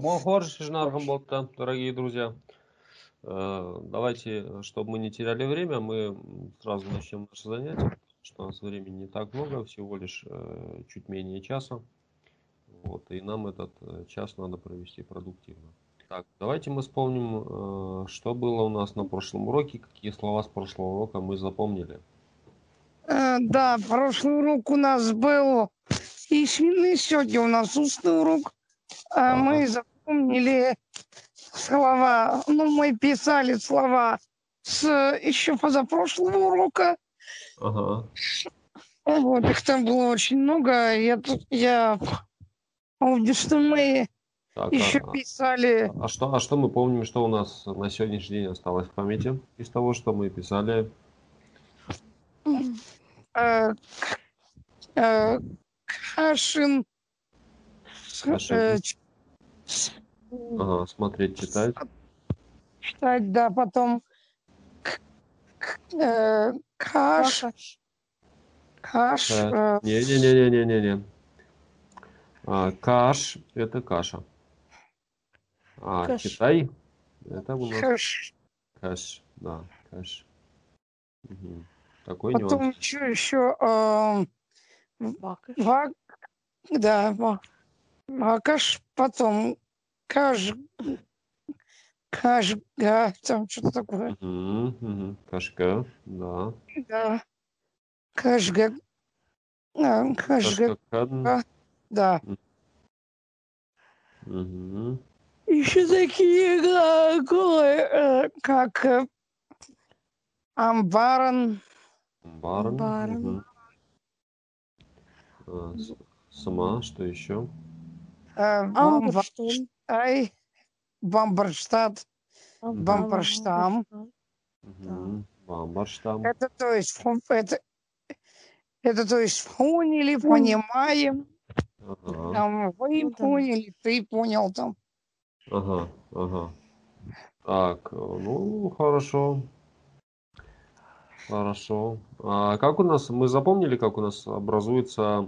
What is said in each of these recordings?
Амохор Шишнаргам Болта, дорогие друзья. Э, давайте, чтобы мы не теряли время, мы сразу начнем наше занятие, что у нас времени не так много, всего лишь э, чуть менее часа. Вот, и нам этот э, час надо провести продуктивно. Так, давайте мы вспомним, что было у нас на прошлом уроке, какие слова с прошлого урока мы запомнили. Да, прошлый урок у нас был письменный, сегодня у нас устный урок. А ага. Мы запомнили слова, ну, мы писали слова с еще позапрошлого урока. Ага. Вот, их там было очень много. Я тут, я помню, что мы так, еще а, писали. А что, а что мы помним, что у нас на сегодняшний день осталось в памяти из того, что мы писали? А, а, Кашин. Кашин. Ага, смотреть, читать. Читать, да, потом э, каш. Каш. Э, Не-не-не-не-не-не. А, каш – это каша. А каш. Китай – это у нас каш. Каш, да, каш. Угу. Такой Потом нюанс. что еще? Э, вак. вак. Да, вак. Вакаш, потом каш, кашга, там что-то такое. Угу, угу. Кашга, да. Да. Кашга. А, кашга. Кашга. Да. Угу. Еще такие глаголы, э, как э, амбаран. Амбаран. амбаран. Угу. А, сама, что еще? А, Бамбарштай, Бамбарштадт, Бамбарштам. Бамбарштам. Это то есть это, это то есть поняли, понимаем. Ага. Там вы ну, поняли, ты понял там. Ага, ага. Так, ну хорошо. Хорошо. А как у нас, мы запомнили, как у нас образуется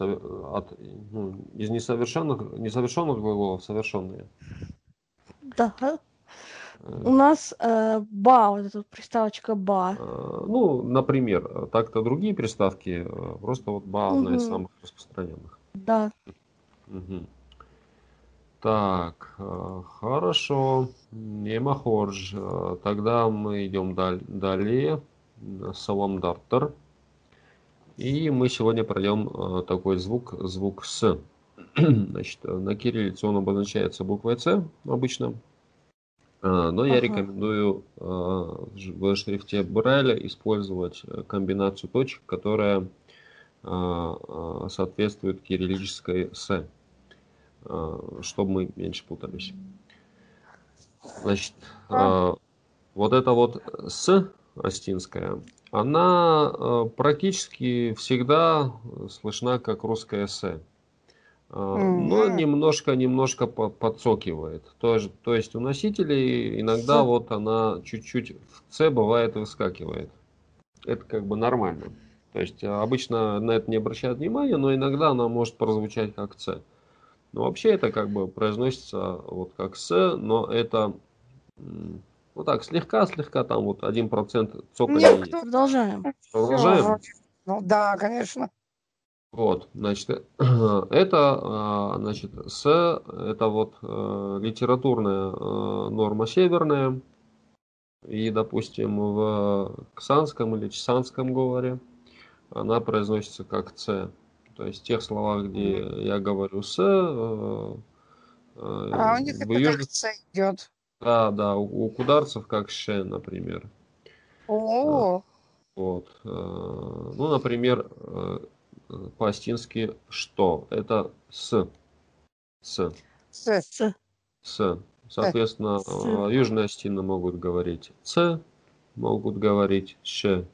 от, ну, из несовершенных, несовершенных глаголов совершенные? Да. У нас э, ба, вот эта приставочка ба. Э, ну, например, так-то другие приставки, э, просто вот ба угу. одна из самых распространенных. Да. Угу. Так, э, хорошо. Немахорж. Э, тогда мы идем дал- далее. Салам дартер. И мы сегодня пройдем э, такой звук, звук С. Значит, на кириллице он обозначается буквой С обычно. Но я ага. рекомендую в шрифте Брайля использовать комбинацию точек, которая соответствует кириллической С. Э, чтобы мы меньше путались. Значит, а. вот это вот «с» астинская, она э, практически всегда слышна как русская «с». Но немножко-немножко подцокивает. То, то есть у носителей иногда С. вот она чуть-чуть в «ц» бывает выскакивает. Это как бы нормально. То есть обычно на это не обращают внимания, но иногда она может прозвучать как «ц». Но вообще это как бы произносится вот как с, но это вот так слегка-слегка там вот один процент цокания Нет, продолжаем. Продолжаем? Ну да, конечно. Вот, значит, это, а, значит, с, это вот э, литературная э, норма северная, и, допустим, в ксанском или чесанском говоре она произносится как С. То есть в тех словах, где я говорю с, э, а у них это юж... как с идет. Да, да, у, у кударцев как ше, например. О. Вот. Э, ну, например, по-астински что? Это с. С. С. С. С. Соответственно, с. южные астины могут говорить ц, могут говорить ше.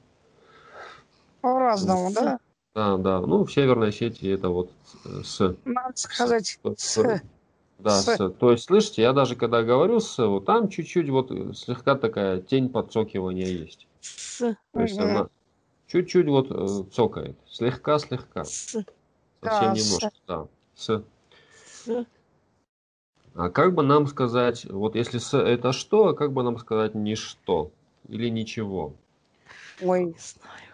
По-разному, да? Да, да. Ну, в Северной Осетии это вот э, с. Надо сказать с. Да, с. с. То есть, слышите, я даже когда говорю с, вот там чуть-чуть вот слегка такая тень подцокивания есть. С. То есть угу. она чуть-чуть вот э, цокает. Слегка-слегка. Совсем да, немножко, с. да. С. с. А как бы нам сказать, вот если с это что, а как бы нам сказать ничто или ничего? Ой, Не знаю.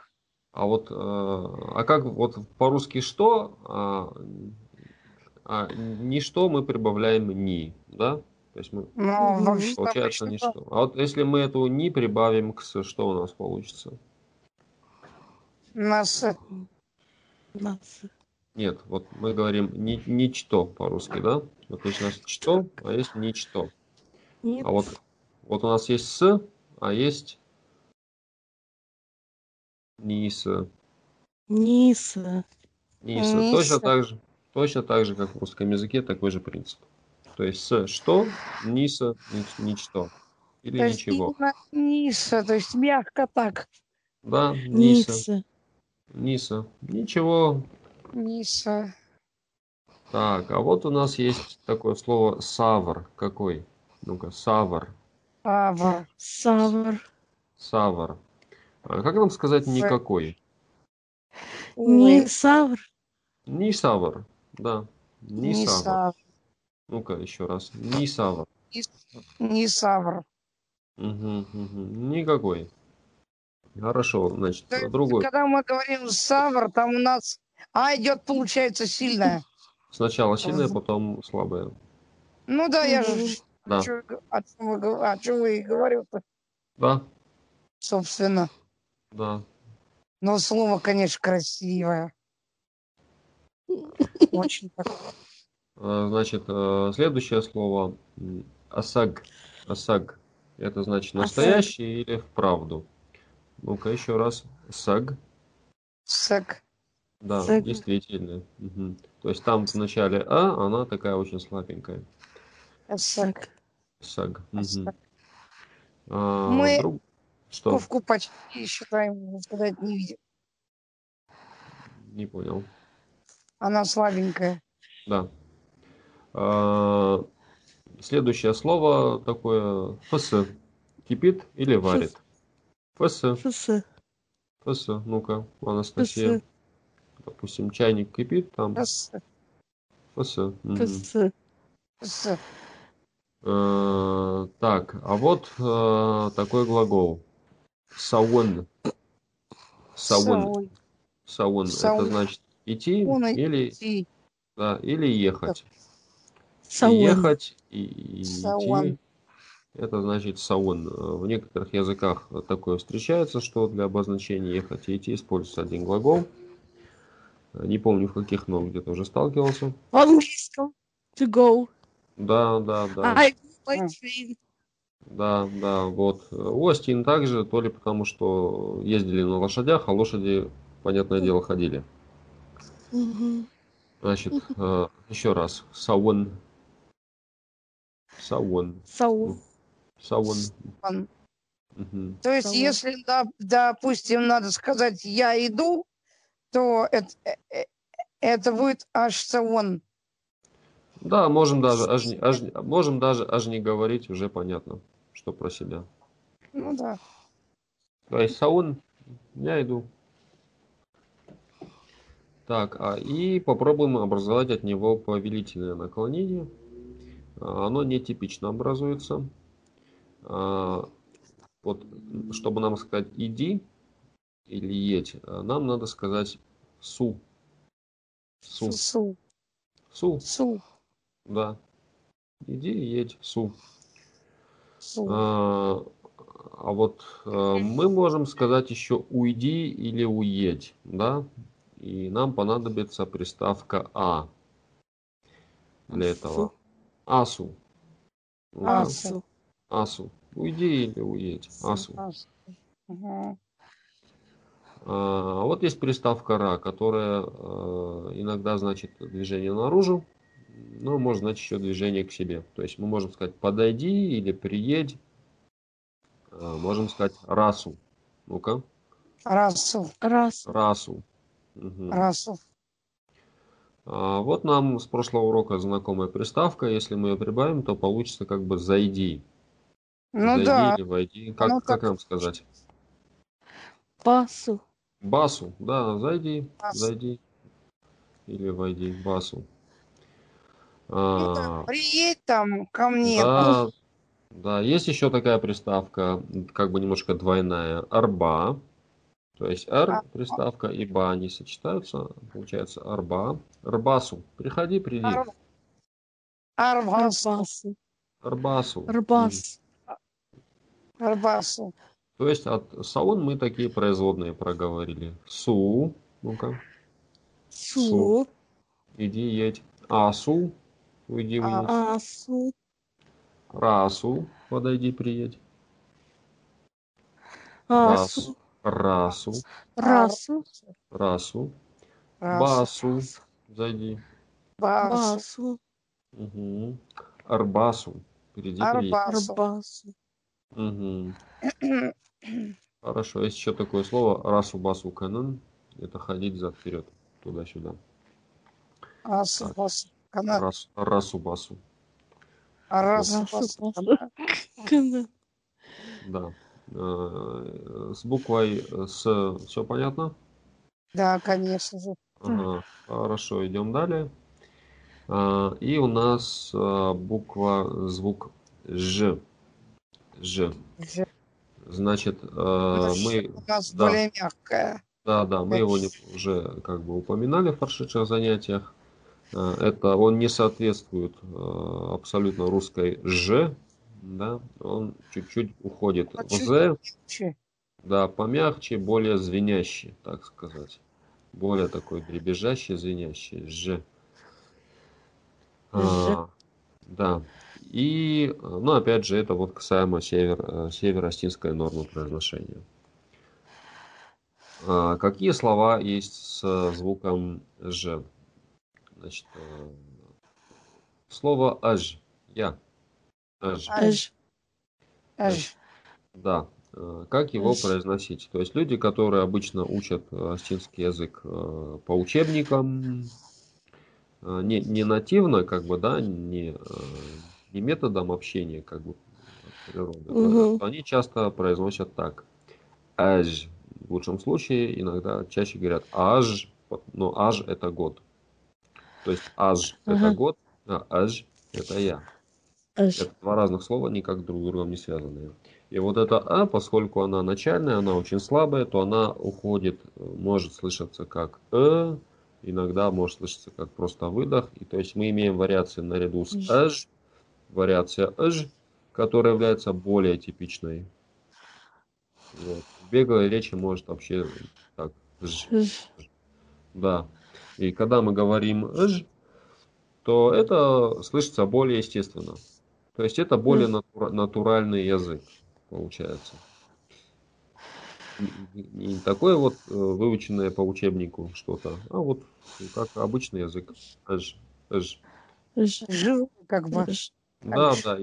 А вот, э, а как вот по-русски что, а, а ничто мы прибавляем ни, да? То есть мы, ну, вообще получается обычно ничто. А вот если мы эту ни прибавим к с, что у нас получится? нас Нас. Нет, вот мы говорим ни, ничто по-русски, да? Вот есть у нас что, а есть ничто. Нет. А вот, вот у нас есть с, а есть ниса. Ниса. Ниса. Ниса. Точно так же, точно так же, как в русском языке, такой же принцип. То есть с что, ниса, ни- ничто. Или то ничего. ниса, то есть мягко так. Да, ниса, Ниса. ниса. Ничего. Ниса. Так, а вот у нас есть такое слово савр. Какой? Ну-ка, савр. Савр. Савр. Савр. А как нам сказать никакой? Не савр. Не савр. Да. Не не савр. савр. Ну-ка, еще раз. Не савр. Не савр. Мгм, мгм. Никакой. Хорошо, значит, То есть, другой. Когда мы говорим савр, там у нас А идет, получается, сильная. Сначала сильная, потом слабая. Ну да, я же Да. чё- о чем вы, о чём вы и говорю-то, Да, собственно. да. Но слово, конечно, красивое. Очень. А, Значит, э, следующее слово м, осаг. Осаг. Это значит настоящий или вправду. Ну-ка еще раз. Саг. Сак. Да, Саг. действительно. Мгм. То есть там в начале А, она такая очень слабенькая. Саг. Мгм. Осаг. А, Мы друг- Что? Ковку почти считаем, сказать, не видим. Не понял. Она слабенькая. Да. А, Следующее слово такое фс. Кипит или варит? Фс. Фс. Фс. Ну-ка, Анастасия. Фс. Допустим, чайник кипит, там фс. Мгм. Фс. С. Э, Так, а вот э, такой глагол. Сауэн. Сауй. Сауэн. Это значит идти Он или, идти. да, или ехать. Сауэн. Ехать и, и идти. Это значит сауэн. Э, В некоторых языках такое встречается, что для обозначения ехать и идти используется один глагол. Не помню в каких, но где-то уже сталкивался. В английском. To go. Да, да, да. I go by train. Да, да, вот. У Астин также, то ли потому, что ездили на лошадях, а лошади, понятное дело, ходили. Значит, э, еще раз. Сауэн. Сауэн. Сау. Сауэн. Он. Мгм. То есть, Сауан. если, да, допустим, надо сказать «я иду», то это, э, э, это будет аж саон. Да, можем даже, аж, аж можем даже аж не говорить, уже понятно, что про себя. Ну да. То есть Саун, я иду. Так, а и попробуем образовать от него повелительное наклонение. А, Оно нетипично образуется. А, Вот, чтобы нам сказать иди или едь, а, нам надо сказать су. Су. Су. Су, Су. да. Иди и едь, су. Су. А, а вот э, мы можем сказать еще уйди или уедь, да? И нам понадобится приставка а для этого. Асу. Асу. Асу. Уйди или уедь. Асу. Асу. Ага. А вот есть приставка ра, которая э, иногда значит движение наружу, но может значить еще движение к себе. То есть мы можем сказать подойди или приедь. А, Можем сказать расу. Ну-ка. Расу. Раз. Расу. Мгм. Расу. А вот нам с прошлого урока знакомая приставка. Если мы ее прибавим, то получится как бы зайди. Ну зайди да. или войди. Как, Ну, как так- нам сказать? Басу. Басу. Да, зайди. Басу. Зайди. Или войди. Басу. Ну да, А, приедь там ко мне. Да, да, есть еще такая приставка, как бы немножко двойная, арба. То есть р А. приставка и ба, они сочетаются, получается арба. Арбасу, приходи, приди. Ар- Арбасу. Арбасу. Арбасу. Арбас. Арбасу. То есть от саун мы такие производные проговорили. Су, ну-ка, Су. иди едь. Асу, уйди вниз. Асу. Расу, подойди, приедь. Асу. расу, Расу. расу. Расу. Басу, зайди. Басу. Угу. Арбасу, впереди приедь. Арбасу. Арбасу. Мгм. Хорошо, есть еще такое слово расу басу канон. Это ходить зад вперед, туда-сюда. Асу. Басу. Кана- Рас, расу басу. Расу, Басу. басу. Кана- Кана. Да. Э, С буквой С все понятно? Да, конечно же. Ага. Хорошо, идем далее. А, И у нас а, буква, звук Ж. Ж. Ж. Значит, э, Но мы У нас да. более мягкая. Да, да, мы его не- уже как бы упоминали в прошедших занятиях. Э, Это он не соответствует э, абсолютно русской «ж», да, он чуть-чуть уходит А в чуть «з», Че? да, помягче, более звенящий, так сказать. Более такой дребезжащий, звенящий «ж». А, да. И, ну, опять же, это вот касаемо север, э, северо-остинской нормы произношения. А, Какие слова есть с звуком «ж»? Значит, э, слово «аж», «я», «аж», Аж. Эж. Аж. да. Э, Как его произносить? То есть люди, которые обычно учат остинский язык э, по учебникам, э, не, не нативно, как бы, да, не, не методом общения, как бы, природы, то они часто произносят так. «Аж». В лучшем случае иногда чаще говорят «аж», но «аж» — это год. То есть «аж» — это Ага. год, а «аж» — это я. Эж. Это два разных слова, никак друг с другом не связанные. И вот эта «а», поскольку она начальная, она очень слабая, то она уходит, может слышаться как «э», иногда может слышаться как просто выдох. И то есть мы имеем вариации наряду с. «эж», вариация «эж», которая является более типичной. Вот. В беглой речи может вообще так «ж». Да. И когда мы говорим «ж», то это слышится более естественно. То есть это более натура- натуральный язык получается. Не- Не такое вот э, выученное по учебнику что-то, а вот как обычный язык. «ж», «ж». Эж. Жил, как бы. Эж. Да, «ж». да,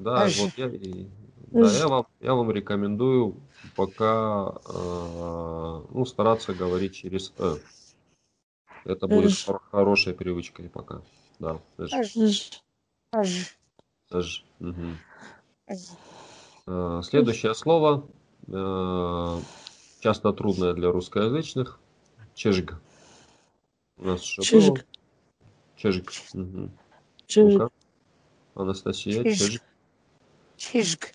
да, «ж». вот я, и- да, я вам, я вам рекомендую пока э, ну, стараться говорить через «э». Это будет хорошей привычкой пока. Да, «ж». Аж. Эж. Аж. «ж». Мгм. Аж. Э, Следующее слово, э, часто трудное для русскоязычных, чежг. У нас. Мгм. Чижик. Ну-ка. Анастасия, Чижик. Чижик.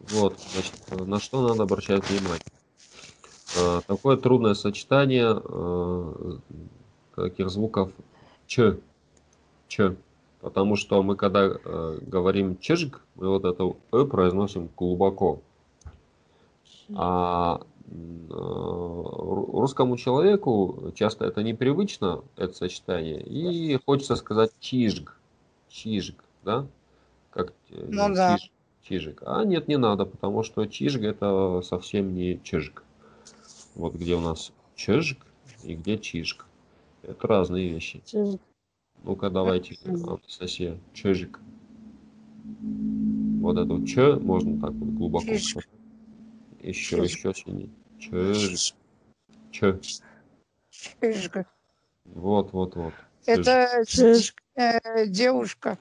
Вот, значит, на что надо обращать внимание. Э, Такое трудное сочетание э, таких звуков ч, ч. Потому что мы когда э, говорим чежг, мы вот это э произносим глубоко. А э, ру- русскому человеку часто это непривычно, это сочетание, и хочется сказать чижг, чижг, да? Как э, Ну да. чиж- чижик. А нет, не надо, потому что чижг это совсем не чижг. Вот где у нас чижг и где чижг. Это разные вещи. Чижик. Ну-ка, давайте. Анастасия, чижик. Вот эту ч можно так вот глубоко Чижик. Еще, Чижик. еще сильнее. Чижик. Ч. Чижик. Вот, вот, вот. Это Чижик. э, девушка.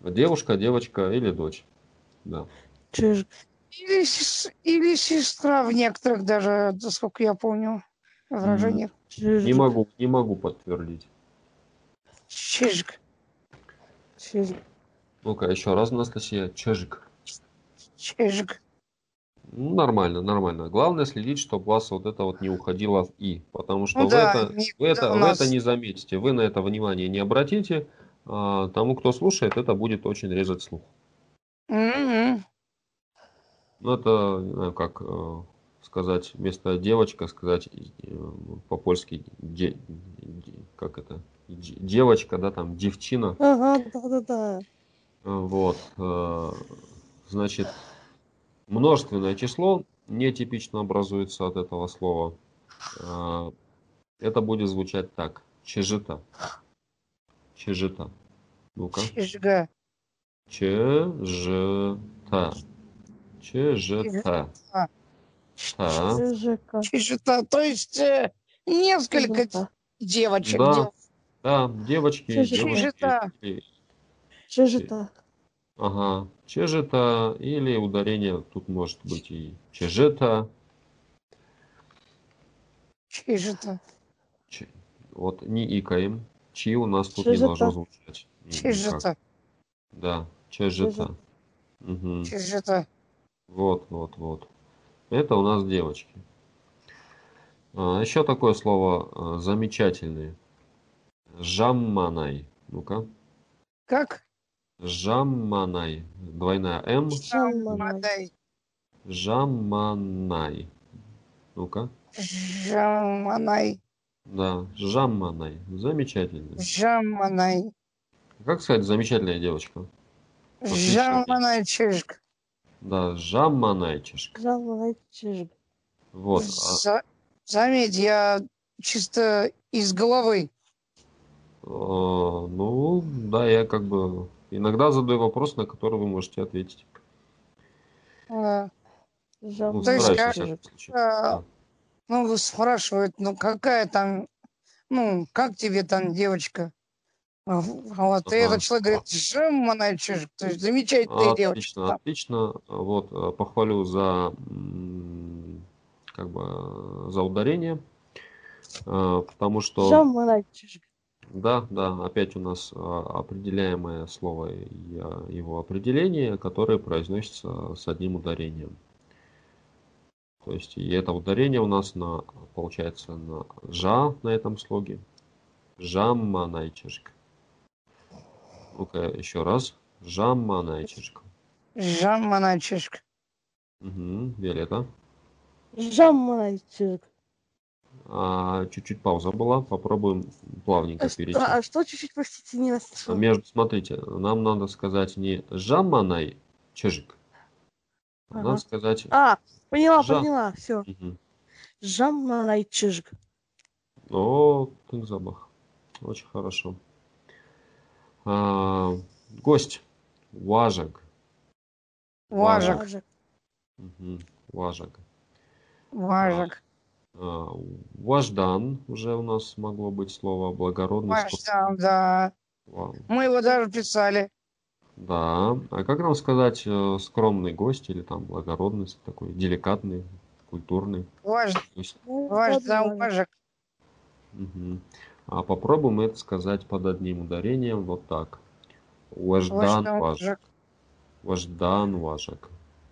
Девушка, девочка или дочь. Да. Чижик. Или, или сестра в некоторых даже, насколько я помню, выражениях. Не Чижик. могу, не могу подтвердить. Чижик. Чижик. Ну-ка, еще раз, Анастасия. Чижик. Чижик. Ну, нормально, нормально. Главное следить, чтобы у вас вот это вот не уходило в «и». Потому что Ну вы, да, это, не- вы, это, у вы нас- это не заметите. Вы на это внимание не обратите. А тому, кто слушает, это будет очень резать слух. М-м. Ну, это, не знаю, как э, сказать, вместо девочка сказать э, по-польски, де- де- как это, девочка, да, там, девчина. Ага, да-да-да. Вот. э, Значит, множественное число нетипично образуется от этого слова. Э, Это будет звучать так. Чежита. Чежита. Ну-ка. Чижга. Чежита. Чежита. А. Та. Чижика. Чижита. То есть э, несколько девочек. Да. Да, девочки. Чежита. или- Чижита. Ага, чежита или ударение тут может быть и чежита. Чижита. Ч- Вот не икаем. Чи у нас тут не Чежита. должно звучать. Чижита. Да, чежита. Чижита. Вот, вот, вот. Это у нас девочки. А, еще такое слово а, замечательный. Жамманай. Ну-ка. Как? Жамманай. Двойная М. Жаманай. Мадай. Жамманай. Ну-ка. Жаманай. Да, Жамманай. Замечательный. Жаманай. Как сказать замечательная девочка? Жаманай чижик. Да, Жамманайчишка. Жаманай. Чижик. Вот. а, За- Заметь, я чисто из головы. Э, ну, да, я как бы иногда задаю вопрос, на который вы можете ответить. Э, Ну. То есть как- э, Да. Ну, спрашивают, ну какая там, ну, как тебе там девочка? А Вот, и Ага. этот человек говорит, жеманная чижик, то есть замечательная девочка. Отлично, там. отлично. Вот, э, похвалю за как бы за ударение. Э, Потому что Жаманай. Чижик. Да, да, опять у нас а, определяемое слово и а, его определение, которое произносится с одним ударением. То есть и это ударение у нас на, получается на жа на этом слоге. Жамманайчишка. Ну-ка еще раз. Жамманайчишка. Жеманная чижик. Угу, Виолетта. Жаманай. Чижик. А, чуть-чуть пауза была. Попробуем плавненько А, перейти. что- а что чуть-чуть, простите, не расслышал? Между, смотрите, нам надо сказать не жаманай чижик. Ага. Надо сказать А, поняла, Жа. поняла, все. Мгм. Жаманай. Чижик. О, ты запах. Очень хорошо. А, гость. Важек. Важек, Важик. Мгм. Важек. важек, Важдан уже у нас могло быть слово благородный. важдан, да. Ва- Мы его даже писали. Да. А как нам сказать э, скромный гость или там благородный, такой деликатный, культурный? Важ, важдан, важек. мгм. А попробуем это сказать под одним ударением вот так. Важдан важек. Важдан важек.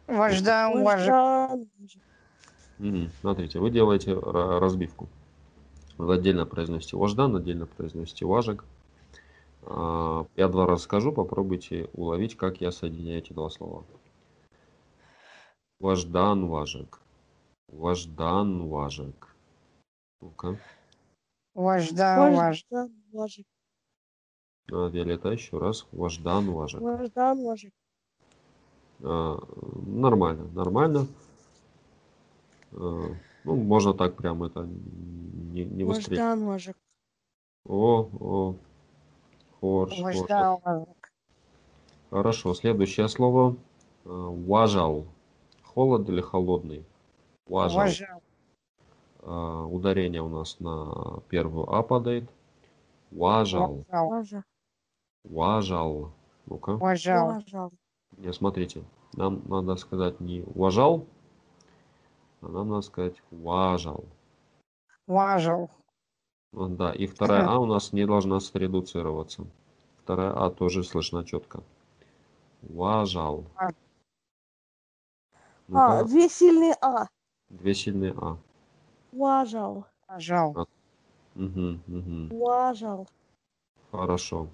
Важдан, важек. Мгм. Смотрите, вы делаете ра- разбивку. Вы отдельно произносите Важдан, отдельно произносите Важек. А, Я два раза скажу, попробуйте уловить, как я соединяю эти два слова. Важдан Важек. Важдан Важек. Ну-ка. Важдан, важек. Важдан. Важик. А, Виолетта, еще раз. Важдан Важек. Важдан. Важик. А, Нормально, нормально. А, Ну, можно так прям это не, не выстрелить. Важдан. Важик. О, о. Хорш. Важдан, важек. Хорошо, следующее слово. э, Важал. Холод или холодный? Важал. Важдан. А, Ударение у нас на первую А падает. Важал. Важал. Важа. Важал. Ну-ка. Важал. Важал. Не, смотрите. Нам надо сказать не уважал, а нам надо сказать важал. Важал. Да, и вторая А у нас не должна средуцироваться. вторая А тоже слышна четко. Уважал. А. А, две сильные А. две сильные А. Уважал. Пожал. Мгм, мгм. Уважал. Хорошо.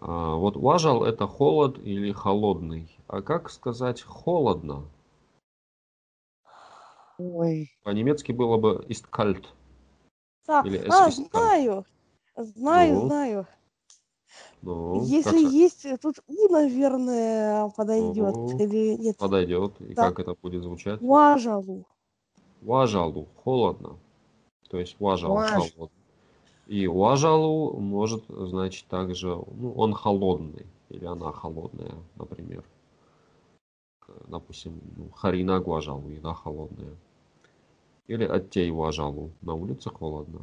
А, вот уважал это холод или холодный. А как сказать холодно? Ой. По-немецки было бы ist kalt. Так, Или а, ist kalt. знаю. Знаю, Ну, знаю. Ну, как Если так? есть, э, тут У, наверное, подойдет. Ого. Или нет? подойдет. И Да. как это будет звучать? Уважалу. Уважалу холодно. То есть уважал Уаж. холодно. И уважалу может значить также, ну, он холодный. Или она холодная, например. К- Допустим, ну, Харина уважалу, еда холодная. Или оттей уважалу, на улице холодно.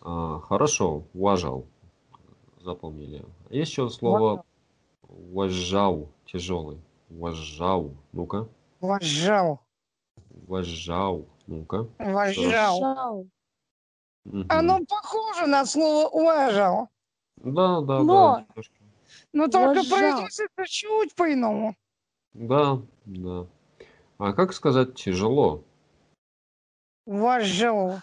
А, хорошо, уважал. Запомнили. Есть еще слово уважал, тяжелый. Уважал. Ну-ка. Вожал. Уважал. Ну-ка. Вожал. Жал. Мгм. Оно похоже на слово уважал. Да, да, Но- да. немножко. Но только Уважал. произносится чуть по-иному. Да, да. А как сказать тяжело? Вожал.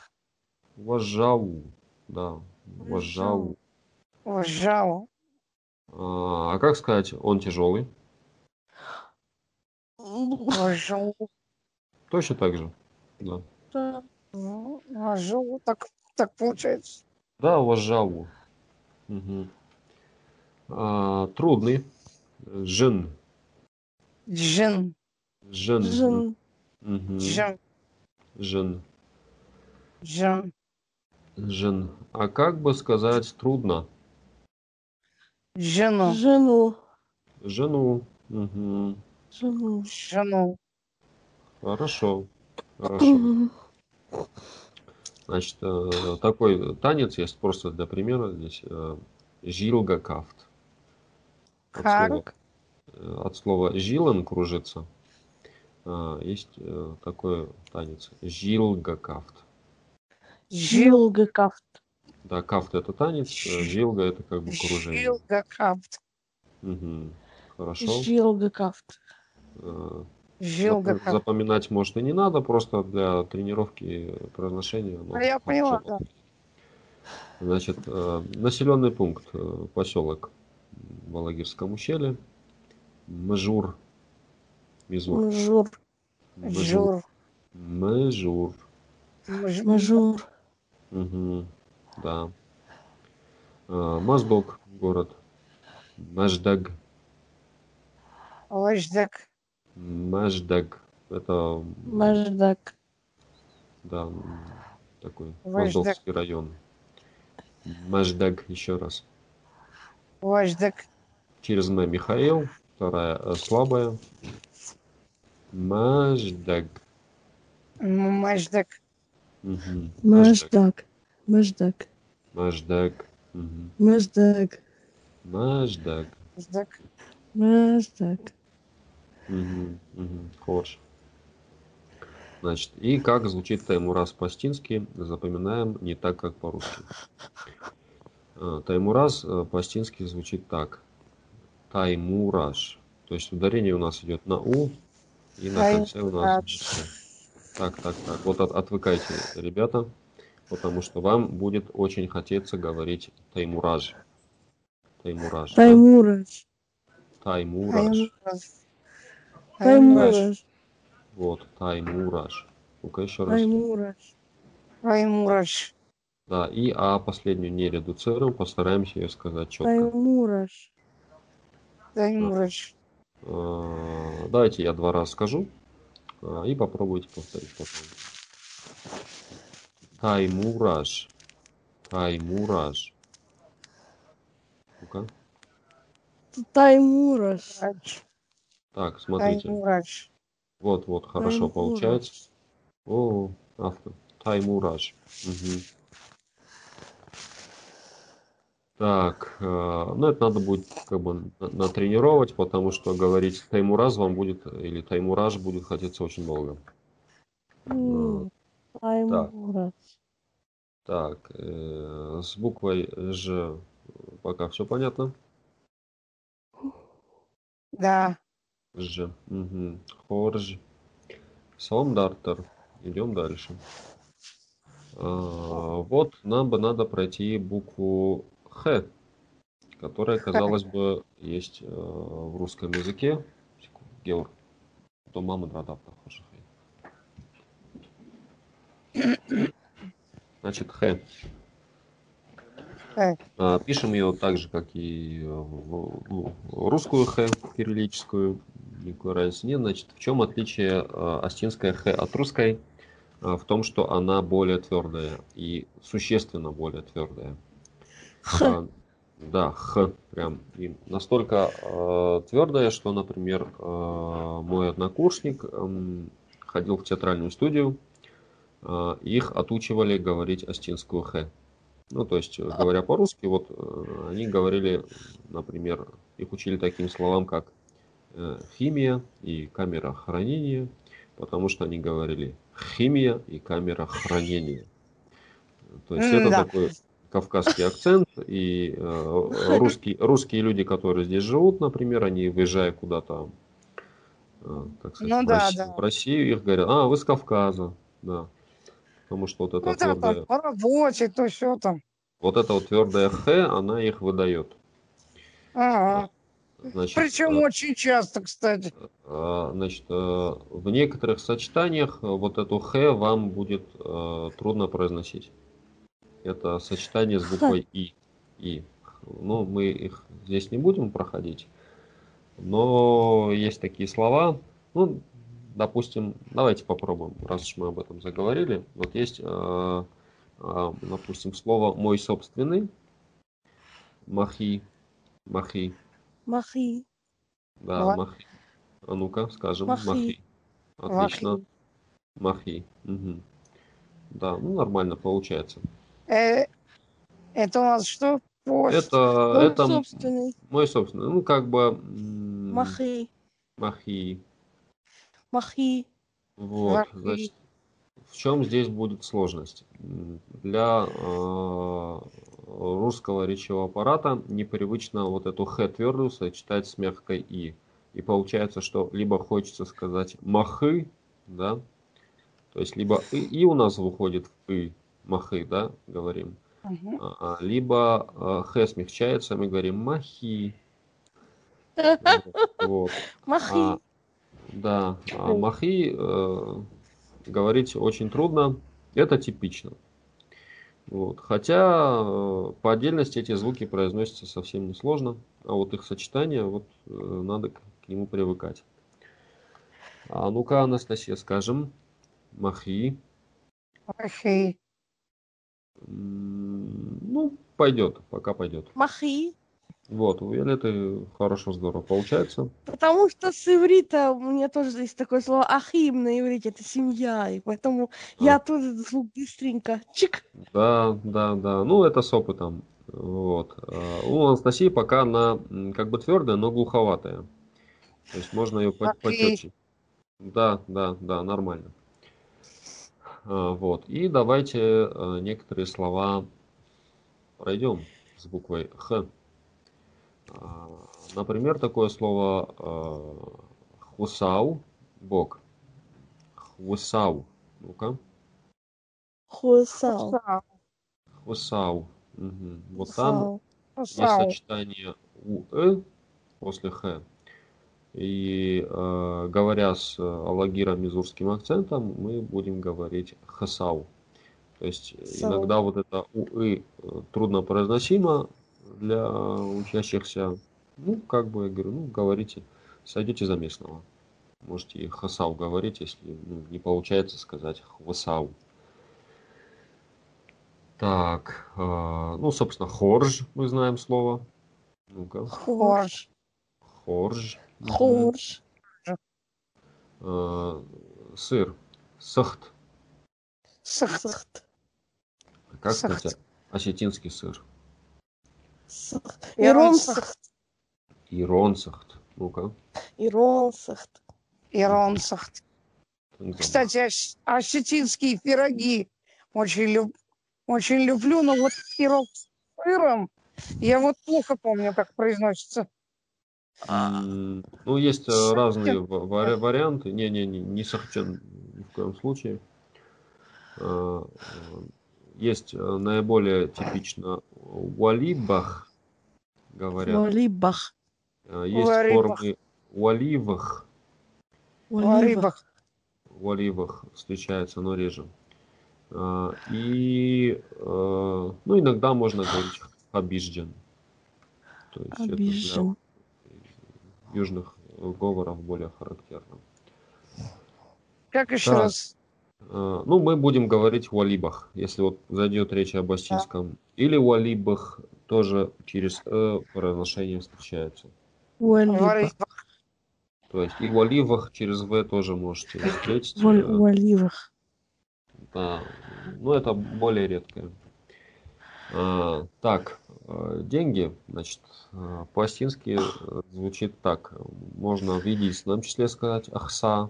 Уважал. Да. Уважал. Вожал. А а как сказать он тяжелый? Вожал. Точно так же. Да. Вожал. Так, так получается. Да, уважал. Мгм. А, трудный. Жен. Джин. Жен. Жен. Мгм. Джин. Жен. Джин. Жен. А как бы сказать трудно? Жену. Жену. Жену. Мгм. Жену. Жену. Хорошо. Хорошо. Значит, э, такой танец есть просто для примера здесь. э, Жилгакафт. От слова, Как? э, от слова жилен кружится. А, Есть э, такой танец. Жилгакафт. Жил. Жилгакафт. Да, кафт это танец, э, жилга это как бы кружение. Жилгакафт. Мгм. Хорошо. Жилгакафт. Э, Жилгакафт. Запоминать, может, и не надо, просто для тренировки произношения. оно А я поняла, хорошо. Значит, э, населенный пункт, э, поселок в Алагирском ущелье. Мжур. Мизур. Мажур. Жур. Мжур. Мж- Мажур. Мгм. Да. Э, Моздок, город. Маждаг. Лаждак. Маждаг. Это, Маждак. да, такой. Моздокский район. Маждаг, еще раз. Лаждак. Через М Михаил, вторая э, слабая. Маждаг. Маждак. Мгм. Маждак. Маждак. Маждаг. Мгм. Маждак. Маждаг. Маждак. Маждак. Мгм. Мгм. Хорошо. Значит, и как звучит Таймураз по-астински, запоминаем не так, как по-русски. А, Таймураз э, по-астински звучит так. Таймураж. То есть ударение у нас идет на У, и на конце у нас. Так, так, так. Вот от- отвыкайте, ребята, потому что вам будет очень хотеться говорить Таймураж. Таймураж. да? Таймураж. Таймураж. Таймураж. Вот, Таймураж. Ну-ка еще раз. Таймураж. Таймураж. Да, и А последнюю не редуцируем, постараемся ее сказать четко. Таймураж. Таймураж. А, Давайте я два раза скажу а, и попробуйте повторить потом. Таймураж. Таймураж. Ну-ка. Таймураж. Так, смотрите. Таймураж. Вот, вот, хорошо Таймураж. получается. О, авто. Таймураж. Мгм. Так, э, ну это надо будет как бы на- натренировать, потому что говорить Таймураз вам будет, или Таймураж будет хотеться очень долго. М, Таймураж. Так, э, с буквой Ж пока все понятно? Да. Ж. Угу. Хорж. Сомдартер. Идем дальше. А, вот нам бы надо пройти букву Х, которая, казалось бы, есть э, в русском языке. Геор. То мама драда похожа. Значит, Х. А, Пишем ее так же, как и э, ну, русскую Х, кириллическую. Никакой разницы нет. Значит, в чем отличие э, астинской Х от русской? А, В том, что она более твердая и существенно более твердая. Х. Да, Х прям. И настолько э, твердая, что, например, э, мой однокурсник эм, ходил в театральную студию, э, их отучивали говорить астинскую Х. Ну, то есть, э, говоря по-русски, вот э, они говорили, например, их учили таким словам, как э, химия и камера хранения, потому что они говорили химия и камера хранения. То есть это М-да. такой кавказский акцент, и э, русские, русские люди, которые здесь живут, например, они выезжая куда-то, э, как сказать, Ну в, да, Россию, да. в Россию, их говорят, а, вы с Кавказа, да. Потому что вот это Ну да, твердое, по работе, то все там. вот эта вот твердая Х, она их выдает. Ага. Значит, Причем э, очень часто, кстати. э, значит, э, в некоторых сочетаниях вот эту Х вам будет э, трудно произносить. Это сочетание с буквой И. И. Ну, мы их здесь не будем проходить. Но есть такие слова. Ну, допустим, давайте попробуем, раз уж мы об этом заговорили. Вот есть, э, э, допустим, слово мой собственный. Махи. Махи. Махи. Да, Ла- махи. А ну-ка, скажем, Махи. махи. Отлично. Махи. Махи. Мгм. Да, ну нормально получается. Э, это у нас что? Пост. Это, Мой это собственный. мой собственный. Ну, как бы... Махи. Махи. Махи. Вот, Махи. значит, в чем здесь будет сложность? Для э, русского речевого аппарата непривычно вот эту х твердую сочетать с мягкой и. И получается, что либо хочется сказать махы, да, то есть либо и, и у нас выходит в и, махы, да, говорим, Мгм. а, а, либо э, х смягчается, мы говорим махи. Вот. Махи. А, да, а махи э, говорить очень трудно. Это типично. Вот. Хотя э, по отдельности эти звуки произносятся совсем несложно, а вот их сочетание, вот э, надо к, к нему привыкать. А ну-ка, Анастасия, скажем, махи. Махи. Ну, пойдет, пока пойдет. Махи. Вот, у Виолетты хорошо, здорово получается. Потому что с иврита у меня тоже есть такое слово ахим на иврите, это семья, и поэтому я тоже звук быстренько. Чик. Да, да, да. Ну, это с опытом. Вот. А У Анастасии пока она как бы твердая, но глуховатая. То есть можно ее по- Окей. потетче. Да, да, да, нормально. А, Вот. И давайте э, некоторые слова пройдем с буквой Х. А, Например, такое слово э, хусау, бог. Хусау. Ну-ка. Хусал. Сау. Хусау. Мгм. Вот там есть сочетание УЭ после Х. И э, говоря с э, алагиром мизурским акцентом, мы будем говорить хасау. То есть Сау. иногда вот это УИ э, трудно произносимо для учащихся. Ну, как бы я говорю, ну, говорите, сойдете за местного. Можете и хасау говорить, если ну, не получается сказать хвасау. Так, э, ну, собственно, хорж, мы знаем слово. Ну-ка, Хорш. хорж. Хорш. Э, Сыр. Сахт. Сахт. Сахт. Как сказать? Осетинский сыр. Сахт. Ирон Ирон сахт. сахт. Ирон сахт. Ну-ка. Ирон сахт. Ирон Сахт. так забавно. Кстати, ос- осетинские пироги очень люб- очень люблю, но вот пирог с сыром, я вот плохо помню, как произносится. М, Ну, есть э, разные ва- вари- варианты. Не-не-не, не сахчан ни в коем случае. Э, Есть э, наиболее типично валибах, говорят. Валибах. Э, Есть Варибах. формы Валибах. рыбах. Валивах встречается, но реже. И, ну, иногда можно говорить хабижджан. То есть это для Обижен. Южных э, говоров более характерно. Как еще Так. раз? Э, Ну, мы будем говорить валибах, если вот зайдет речь об астинском. Или валибах тоже через э произношение встречается. В рыбах. То есть и валивах через в тоже можете встретить. Валь- э, Валивах. Да, ну это более редкое. А, так, деньги, значит, э, по-астински э, звучит так. Можно в единственном числе сказать ахса,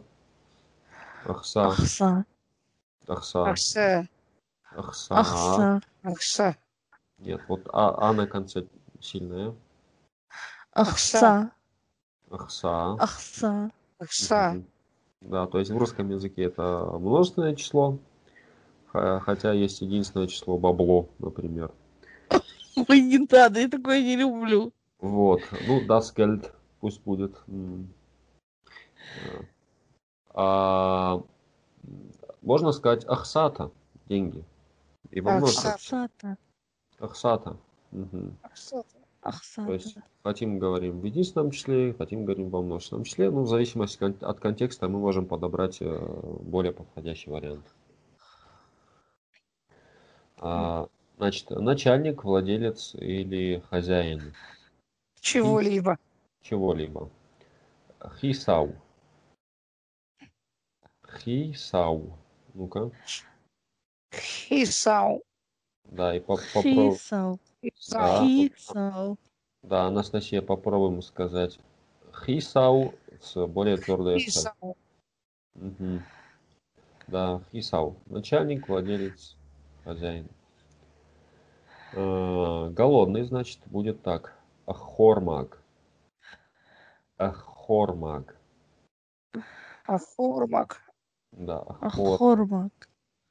ахса, Ахса. ахса, Ахса. ахса. Ахса. Ахса. Нет, вот а, а на конце сильная. Ахса. Ахса. Ахса. Ахса. Да, то есть в русском языке это множественное число, хотя есть единственное число бабло, например. Ой, не надо, я такое не люблю. Вот, ну, das Geld пусть будет. А, можно сказать ахсата, деньги. И во. Ахсата. Ахсата. Ахсата. Мгм. Ахса. То есть Ахсата. хотим говорим в единственном числе, хотим говорим во множественном числе. Ну, в зависимости от контекста мы можем подобрать э, более подходящий вариант. А, значит, начальник, владелец или хозяин Чего-либо. чего-либо. Хисау. Хисау. Ну-ка. Хисау. Да, и по- попробуй. Хисау. Да. Хисау. Да, Анастасия, попробуем сказать. Хисау с более твердой. Хисау. Мгм. Да, Хисау. Начальник, владелец, хозяин. Э, Голодный, значит, будет так. Ахормаг. Ахормаг. Ахурмак. Да, ахор. Ахормак.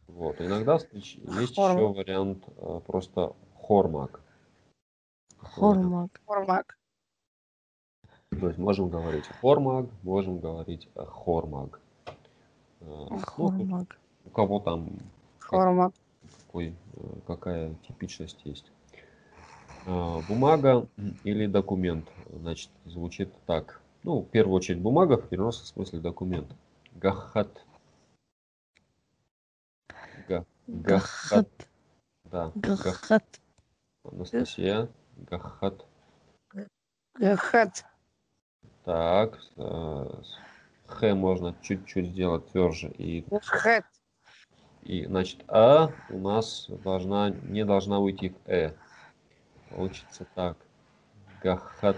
Вот. Иногда встреч- есть Хормаг. еще вариант э, просто хормаг. Хормак. Хурмак. То есть можем говорить хормаг, можем говорить э, хормаг. Э, ну, Хормак. у кого там Хурмак. Какой, э, какая типичность есть. Э, Бумага или документ, значит, звучит так. Ну, в первую очередь бумага, в переносном смысле документ. Гахат. Га- Гахат. Да. Гах- Гахат. Анастасия. Гахат. Гахат. Так. э, Х можно чуть-чуть сделать тверже. И, Гахат. И, значит, А у нас должна, не должна уйти в Э. Получится так. Гахат.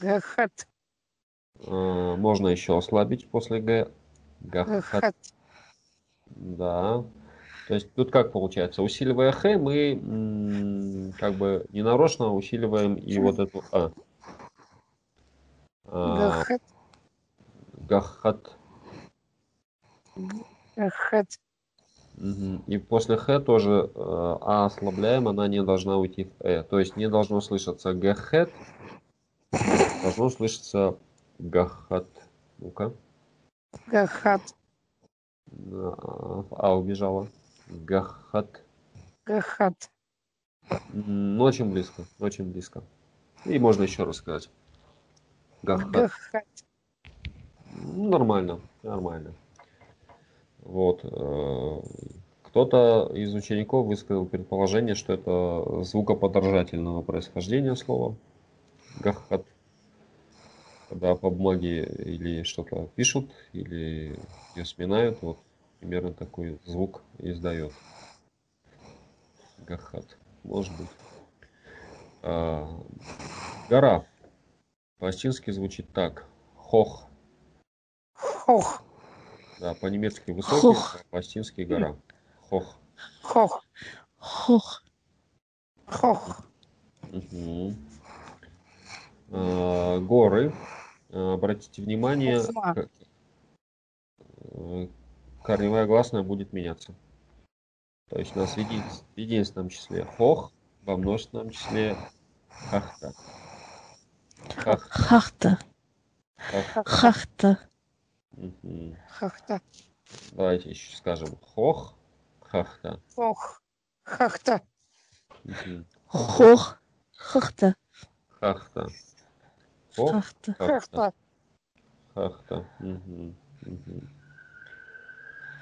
Гахат. Э, Можно еще ослабить после Г. Гахат. Гахат. Да. То есть тут как получается? Усиливая Х, мы как бы ненарочно усиливаем и вот эту А. А, Гахат. Гахат. Гахат. И после Х тоже э, А ослабляем, она не должна уйти в Э. То есть не должно слышаться Гахет, должно слышаться Гахат. Ну-ка. Гахат. А, убежала. Гахат. Гахат. Ну, очень близко, очень близко. И можно еще раз сказать. Гахат. Гахат. Ну, Нормально, нормально. Вот. э, Кто-то из учеников высказал предположение, что это звукоподражательного происхождения слова. Гахат. Когда по бумаге или что-то пишут, или ее сминают, вот примерно такой звук издает. Гахат. Может быть. А, гора. По-астински звучит так. Хох. Хох. Да, по-немецки высокий, Хох. по-астински гора. Хох. Хох. Хох. Хох. Мгм. А, горы. А, Обратите внимание, э, корневая гласная будет меняться. То есть у нас в еди- в единственном числе хох, во множественном числе хахта. Хах, Хахта. хах. Хахта. Мгм. Хахта. Давайте еще скажем хох, хахта. Хох. Хахта. Мгм. Хох. Хахта. Хахта. Хох, Хахта. хахта. Хахта. Мгм. Мгм.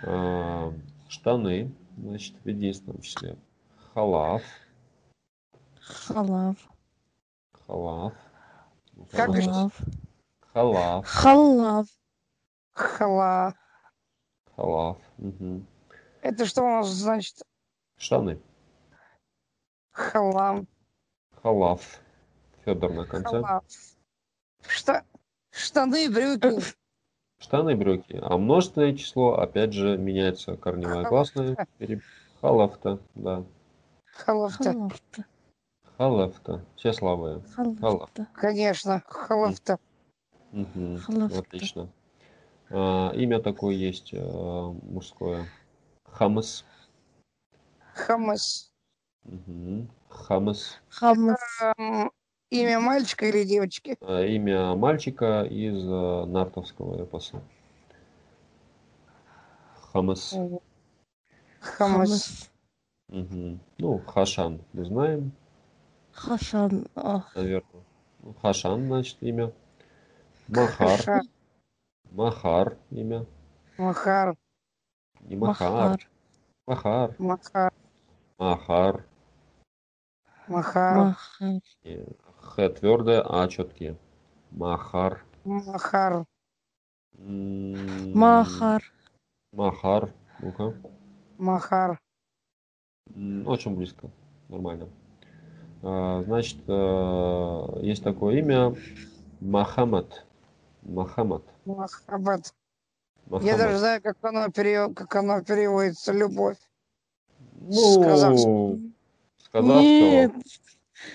А, штаны, значит, в единственном числе. Халав. Халав. Халав. Как? Халав. Халав. Халав. Хала. Халав. Мгм. Это что у нас значит? Штаны. Халам. Халав. Федор на конце. Халав. Что? Штаны, брюки. Штаны, брюки. А множественное число, опять же, меняется корневая гласная. Халавта, да. Халафта. Халавта. Халавта. Все слабые. Халавта. Конечно. Халафта. Мгм. Халавта. Отлично. А, имя такое есть э, мужское. Хамас. Хамас. Мгм. Хамас. Хамас. Эм, Имя мальчика или девочки? А, имя мальчика из э, нартовского эпоса. Хамас. Хамас. Мгм. Ну, Хашан мы знаем, Хашан. а, наверное. Ну, Хашан, значит, имя. Махар. Хаша. Махар имя. Махар. Не Махар. Махар. Махар. Махар. Махар. Х твердое, А четкие. Махар. Махар. М, Махар. Махар. Ну-ка. Махар. Очень близко. Нормально. А, Значит, э, есть такое имя Махамад. Махамад. Махаббат. Я даже знаю, как оно, пере- как оно переводится. Любовь. Ну, с казахского. с казахского. Нет,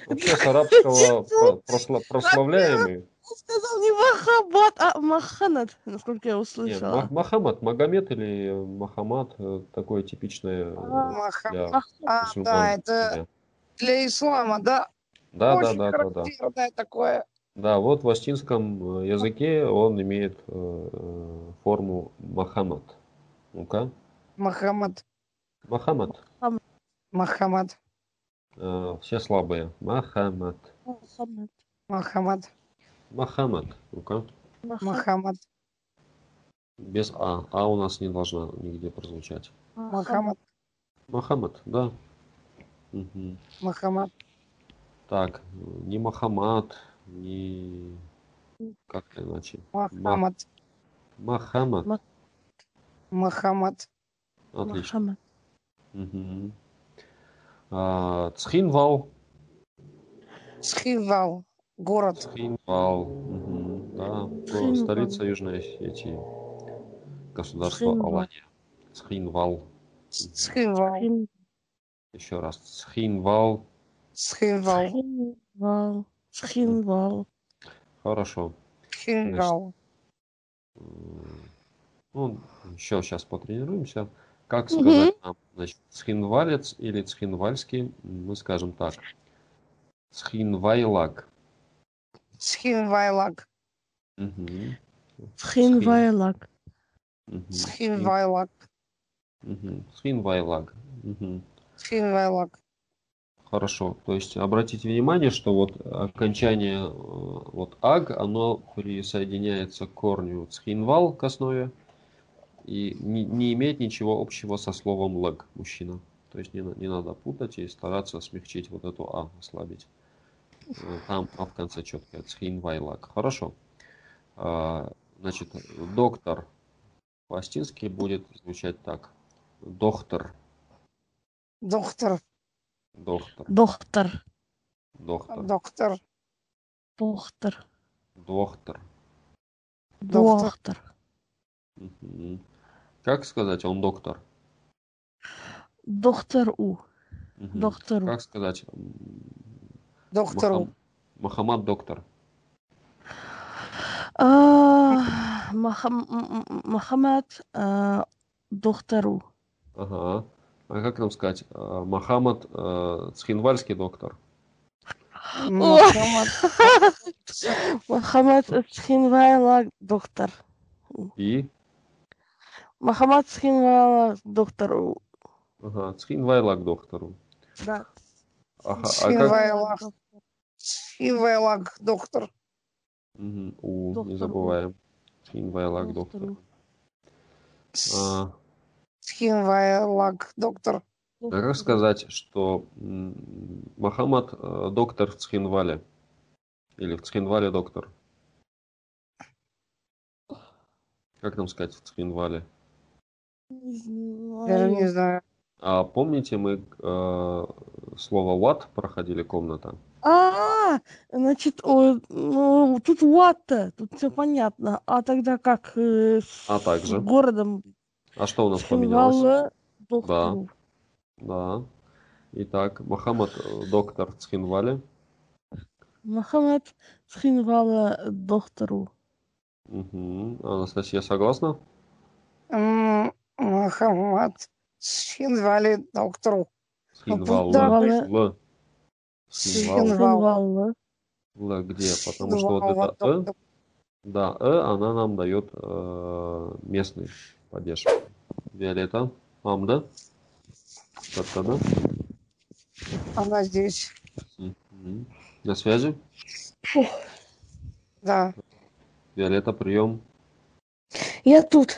Вообще с арабского про- просла- прославляемый. он сказал не Махаббат, а Маханат, насколько я Не, услышала. Мах- Махамад, Магомед или Махамад, э, такое типичное э, Маха- для Мах- А, мусульман да, это для ислама, да? Да, да, Очень да, да, да. характерное такое. Да, вот в астинском э, языке он имеет э, э, форму Махамад. Ну-ка. Махамад. Махамад. Махамад. Э, Все слабые. Махамад. Махамад. Махамад. Махамад. Ну-ка. Махамад. Без А. А у нас не должна нигде прозвучать. Махамад. Махамад, да. Мгм. Махамад. Так, не Махамад, не... Как иначе? Махамад. Махамад. Махамад. Отлично. Махамад. Мгм. А, Цхинвал. Схивал. Город. Цхинвал. Мгм. Да, Цхинвал. столица Южной Осетии. Государство Цхинвал. Алания. Цхинвал. Схин- Еще раз. Цхинвал. Схивал. Схинвал. Схинвал. Хорошо. Схивал. М, Ну, еще сейчас потренируемся. Как сказать нам, значит, цхинвалец или цхинвальский, мы скажем так. Цхинвайлак. Мгм. Схинвайлак. Мгм. Схивайлак. Мгм. Цхинвайлак. Хорошо. То есть обратите внимание, что вот окончание э, вот аг, оно присоединяется к корню цхинвал к основе и не, не имеет ничего общего со словом лэг, мужчина. То есть не, не надо путать и стараться смягчить вот эту а, ослабить. Э, Там а в конце четкое цхинвайлак. Хорошо. А, Значит, доктор по-астински будет звучать так. Доктор, Доктор. Доктор, Доктор. доктор, Доктор. Доктор. доктор. Доктор. Доктор. Мгм. Как сказать, он доктор? Доктор У. Мгм. Доктору. Как сказать? Доктору. Махам- Махамад доктор. А, Махам- Махамад а, доктору. Ага. А как нам сказать? А, Махамад э, Цхинвальский доктор. Мухаммад. Махамад Цхинвайла доктор. И Махамад Цхинвайла доктору. ага, Цхинвайлак доктору. Да. Ага, а как? Цхинвайлак. Ивайлак, доктор. Мгм, У, не забываем. Цхинвайлак доктор. Доктору. А, Цхинвайлак, доктор. как сказать, что м, Махамад э, доктор в Цхинвале? Или в Цхинвале доктор? Как нам сказать в Цхинвале? Не Даже не знаю. А помните, мы э, слово what проходили комната? А, значит, о, ну, тут Ватта, тут все понятно. А тогда как э, с А также? городом А что у нас поменялось? Цхинвала доктору. Да. Итак, Махамад э, доктор в Цхинвале. Махамад Цхинвала доктору. Мгм. Анастасия согласна? М, Мухаммад. Цхинвали, доктору. Да. Цхинвала. Л где? Потому что вот Цхинвала, это Э, да, Э, она нам дает э, местный падеж. Виолетта. Амда. Да-да-да. Она здесь. Мгм. На связи? Да. Виолетта, прием. Я тут.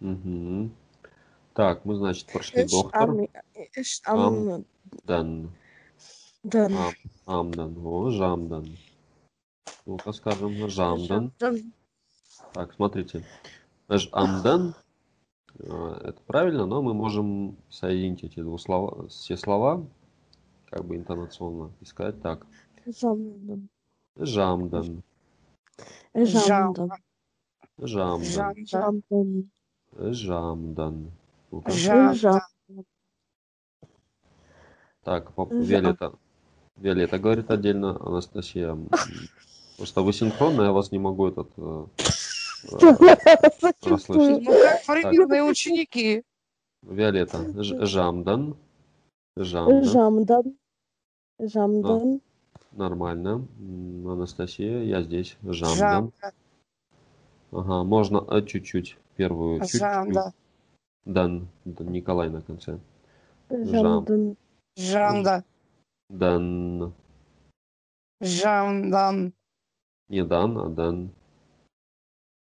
Мгм. Так, мы, значит, прошли Эш, доктор. ам- эш, Ам. ам- Дан. да. Ам, Амдан. О, Жамдан. Ну-ка скажем, Жамдан. Жамдан. Так, смотрите. Ж Амдан. Э, Это правильно, но мы можем соединить эти две слова, все слова, как бы интонационно, и сказать так. Жамдан. Жамдан. Жамдан. Жамдан. Жамдан. Жамдан. Так. Виолетта. Виолетта говорит отдельно, Анастасия. Просто вы синхронно, я вас не могу этот э, расслышать. Ну, как примерные ученики. Виолетта. Жамдан. Жамдан. Жамдан. Жамдан. Нормально. Анастасия, я здесь. Жамдан. Ага, можно э, чуть-чуть. Первую чуть-чуть. Жанда. Дан. Николай на конце. Жамдан. Жанда. Дан. Жамдан. Не дан, а дан.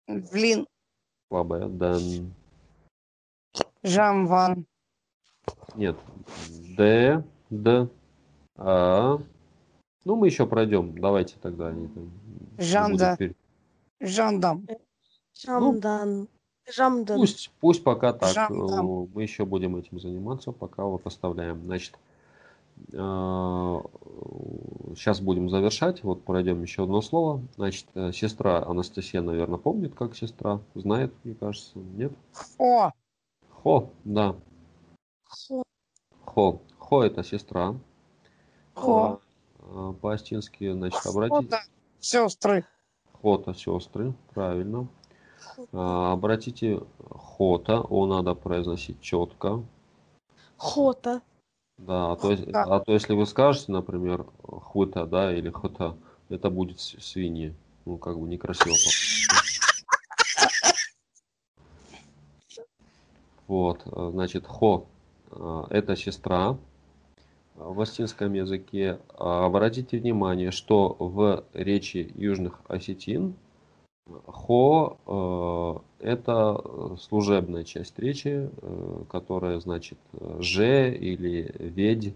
Блин. Слабая. Дан. Жамван. Нет. Д. Д. А. Ну, мы еще пройдем. Давайте тогда. они там Жанда. будут пер- Жандам. Жамдан. Жамдан. Пусть, пусть пока так. Жамдан. э, Мы еще будем этим заниматься, пока вот оставляем. Значит, сейчас будем завершать. Вот пройдем еще одно слово. Значит, э, сестра Анастасия, наверное, помнит, как сестра. Знает, мне кажется. Нет? О, Хо, да. Хо. Хо. Хо это сестра. Хо. А, По-астински, значит, обратите. да, сестры. Хота сестры, правильно. А, Обратите хота, о надо произносить четко. Хота. Да, а то, Да. а то если вы скажете, например, хута, да, или хота, это будет свиньи. Ну, как бы некрасиво. Вот, э, значит, хо э, это сестра э, в астинском языке. А Обратите внимание, что в речи южных осетин хо э, это э, служебная часть речи, э, которая значит же или ведь,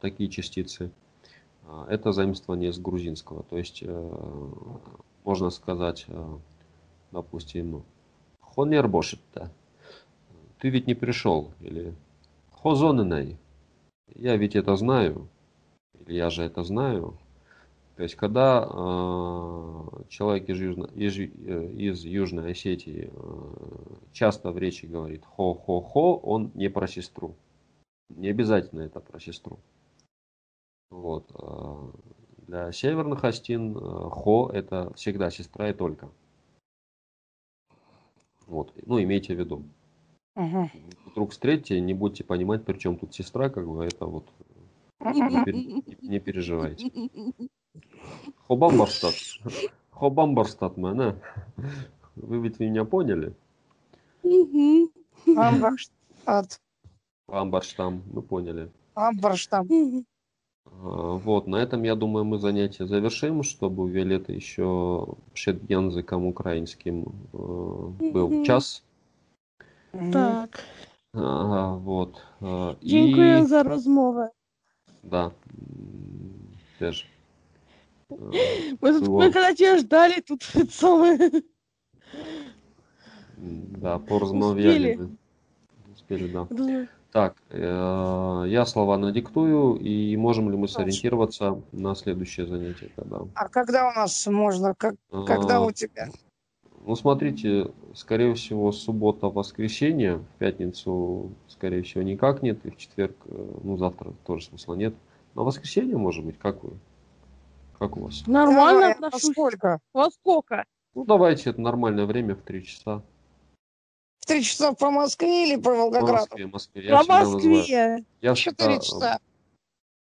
такие частицы. А, Это заимствование из грузинского. То есть можно сказать, допустим, хонербошитта. Ты ведь не пришел. Или хозоненай. Я ведь это знаю. Или я же это знаю. То есть, когда э, человек из, Южно- из, э, из Южной Осетии э, часто в речи говорит хо-хо-хо, он не про сестру. Не обязательно это про сестру. Вот. а Для северных Астин э, Хо это всегда сестра и только. Вот. Ну, имейте в виду. Мгм. Вдруг встретите, не будете понимать, при чем тут сестра, как бы это вот не, пер- не переживайте. Хобамбарстат. Хобамбарстат, мэна. Вы ведь меня поняли? Мгм. Амбарштадт. Амбарштам, мы поняли. Амбарштадт. Мгм. А, Вот, на этом, я думаю, мы занятие завершим, чтобы у Виолетты еще перед языком украинским э, был час. Так. Ага, вот. Дякую І, за розмову. да, теж. Мы тут, мы когда тебя ждали, тут самое. Да, порозмовляли Успели. Успели, да. Думаю, Так, э, я слова надиктую, и можем ли мы сориентироваться на следующее занятие, когда? А когда у нас можно? Как, когда А, у тебя? Ну, смотрите, скорее всего, суббота, воскресенье, в пятницу, скорее всего, никак нет, и в четверг, э, ну, завтра тоже смысла нет. Но воскресенье, может быть, как вы? Как у вас? Нормально а отношусь. сколько? Во сколько? Ну, давайте, это нормальное время, в три часа. В три часа по Москве или по Волгограду? Москве, Москве. Я По Москве. Я Четыре всегда, часа.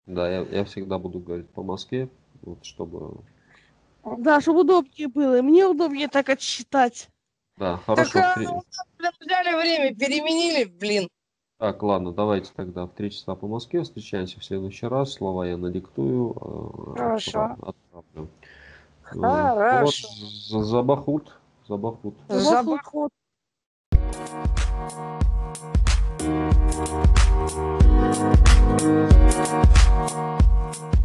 Да, я, я всегда буду говорить по Москве, вот, чтобы... Да, чтобы удобнее было. Мне удобнее так отсчитать. Да, хорошо. Так, а, Блин, взяли время, переменили, блин. Так, ладно, давайте тогда в 3 часа по Москве встречаемся в следующий раз. Слова я надиктую. Э, Хорошо. Отправлю. Э, Хорошо. Забахут. Забахут. Забахут. Thank you.